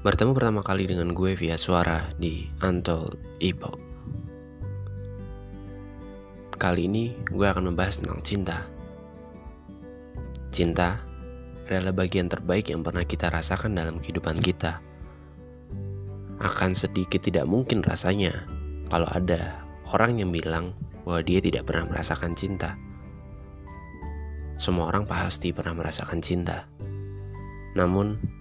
Bertemu pertama kali dengan gue via suara di Untold Epoch. Kali ini gue akan membahas tentang cinta. Cinta adalah bagian terbaik yang pernah kita rasakan dalam kehidupan kita. Akan sedikit tidak mungkin rasanya kalau ada orang yang bilang bahwa dia tidak pernah merasakan cinta. Semua orang pasti pernah merasakan cinta. Namun,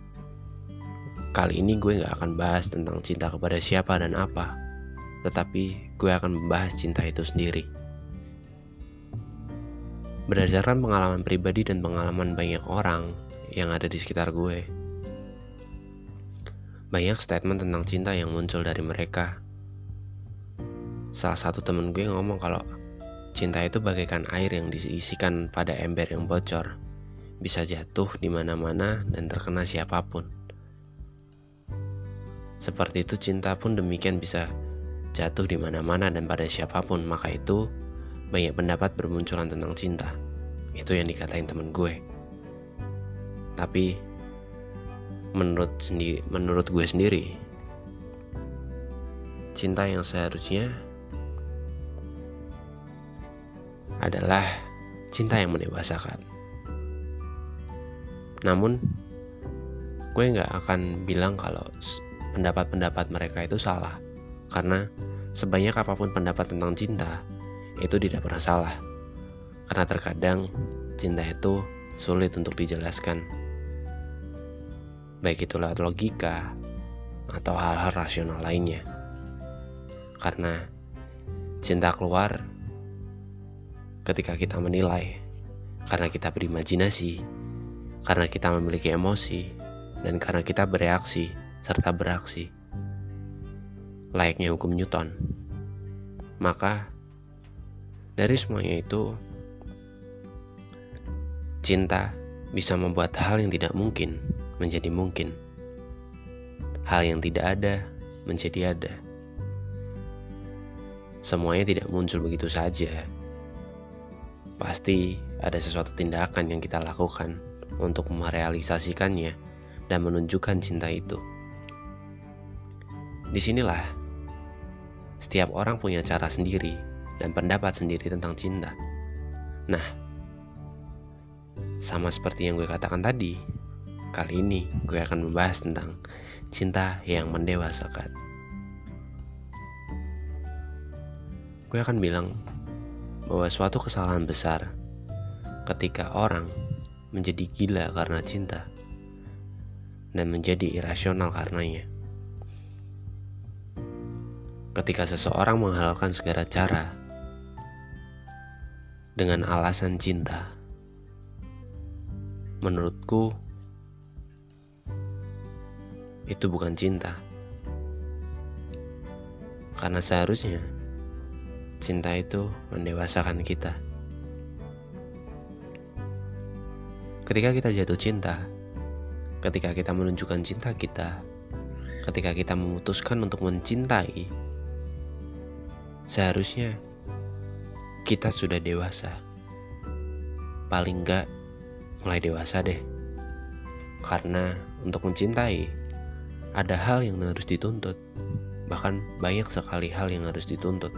kali ini gue gak akan bahas tentang cinta kepada siapa dan apa, tetapi gue akan membahas cinta itu sendiri. Berdasarkan pengalaman pribadi dan pengalaman banyak orang yang ada di sekitar gue, banyak statement tentang cinta yang muncul dari mereka. Salah satu temen gue ngomong kalau Cinta itu bagaikan air yang diisikan pada ember yang bocor, bisa jatuh di mana-mana dan terkena siapa pun. Seperti itu cinta pun demikian bisa jatuh di mana-mana dan pada siapa pun, maka itu banyak pendapat bermunculan tentang cinta. Itu yang dikatain temen gue. Tapi menurut sendiri, menurut gue sendiri, cinta yang seharusnya adalah cinta yang mendewasakan. Namun, gue nggak akan bilang kalau pendapat-pendapat mereka itu salah, karena sebanyak apa pun pendapat tentang cinta, itu tidak pernah salah. Karena terkadang cinta itu sulit untuk dijelaskan. Baik itu lewat logika atau hal-hal rasional lainnya. Karena cinta keluar ketika kita menilai, karena kita berimajinasi, karena kita memiliki emosi, dan karena kita bereaksi serta beraksi. Layaknya hukum Newton. Maka, dari semuanya itu, cinta bisa membuat hal yang tidak mungkin menjadi mungkin. Hal yang tidak ada menjadi ada. Semuanya tidak muncul begitu saja pasti ada sesuatu tindakan yang kita lakukan untuk merealisasikannya dan menunjukkan cinta itu. Di sinilah setiap orang punya cara sendiri dan pendapat sendiri tentang cinta. Nah, sama seperti yang gue katakan tadi, kali ini gue akan membahas tentang cinta yang mendewasakan. Gue akan bilang bahwa suatu kesalahan besar ketika orang menjadi gila karena cinta dan menjadi irasional karenanya. Ketika seseorang menghalalkan segala cara dengan alasan cinta, menurutku itu bukan cinta. Karena seharusnya cinta itu mendewasakan kita. Ketika kita jatuh cinta, ketika kita menunjukkan cinta kita, ketika kita memutuskan untuk mencintai, seharusnya kita sudah dewasa. Paling enggak mulai dewasa deh. Karena untuk mencintai, ada hal yang harus dituntut. Bahkan banyak sekali hal yang harus dituntut.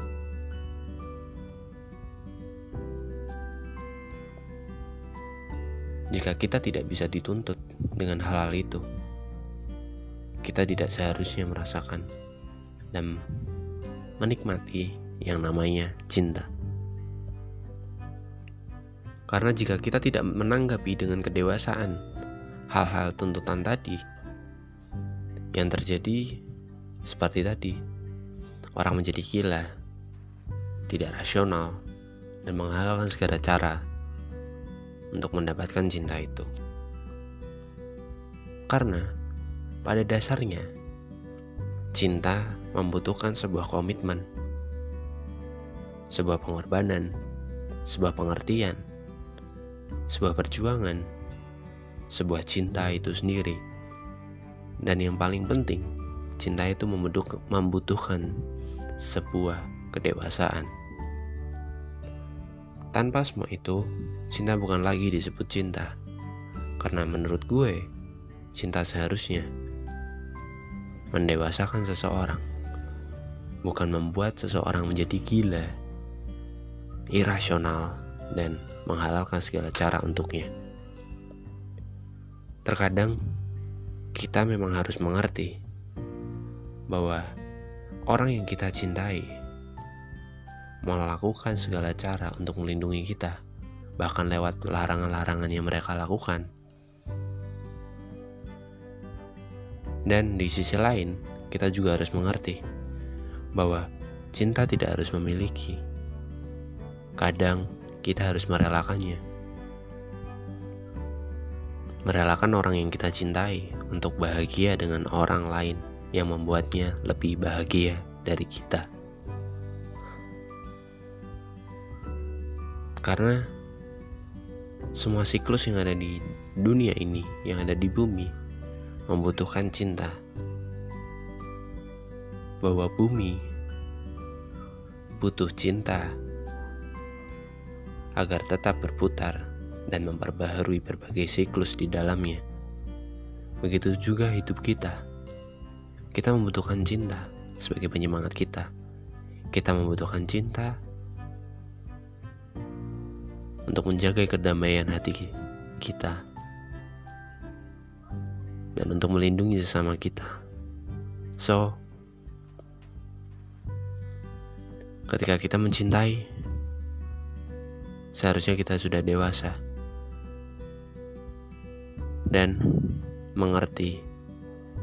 Jika kita tidak bisa dituntut dengan hal-hal itu, kita tidak seharusnya merasakan dan menikmati yang namanya cinta. Karena jika kita tidak menanggapi dengan kedewasaan hal-hal tuntutan tadi, yang terjadi seperti tadi, orang menjadi gila, tidak rasional, dan menghalalkan segala cara untuk mendapatkan cinta itu. Karena pada dasarnya cinta membutuhkan sebuah komitmen, sebuah pengorbanan, sebuah pengertian, sebuah perjuangan, sebuah cinta itu sendiri. Dan yang paling penting, cinta itu membutuhkan sebuah kedewasaan. Tanpa semua itu, cinta bukan lagi disebut cinta. Karena menurut gue, cinta seharusnya mendewasakan seseorang, bukan membuat seseorang menjadi gila, irasional, dan menghalalkan segala cara untuknya. Terkadang kita memang harus mengerti bahwa orang yang kita cintai melakukan segala cara untuk melindungi kita, bahkan lewat larangan-larangan yang mereka lakukan. Dan di sisi lain, kita juga harus mengerti bahwa cinta tidak harus memiliki. Kadang kita harus merelakannya. Merelakan orang yang kita cintai untuk bahagia dengan orang lain yang membuatnya lebih bahagia dari kita. Karena semua siklus yang ada di dunia ini, yang ada di bumi, membutuhkan cinta. Bahwa bumi butuh cinta agar tetap berputar dan memperbaharui berbagai siklus di dalamnya. Begitu juga hidup kita. Kita membutuhkan cinta sebagai penyemangat kita. Kita membutuhkan cinta untuk menjaga kedamaian hati kita dan untuk melindungi sesama kita. So, ketika kita mencintai, seharusnya kita sudah dewasa dan mengerti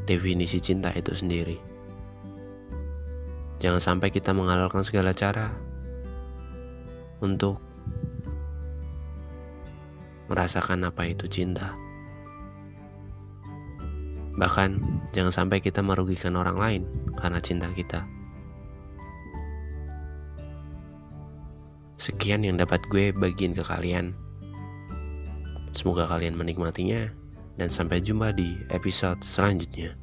definisi cinta itu sendiri. Jangan sampai kita menghalalkan segala cara untuk merasakan apa itu cinta. Bahkan, jangan sampai kita merugikan orang lain karena cinta kita. Sekian yang dapat gue bagiin ke kalian. Semoga kalian menikmatinya, dan sampai jumpa di episode selanjutnya.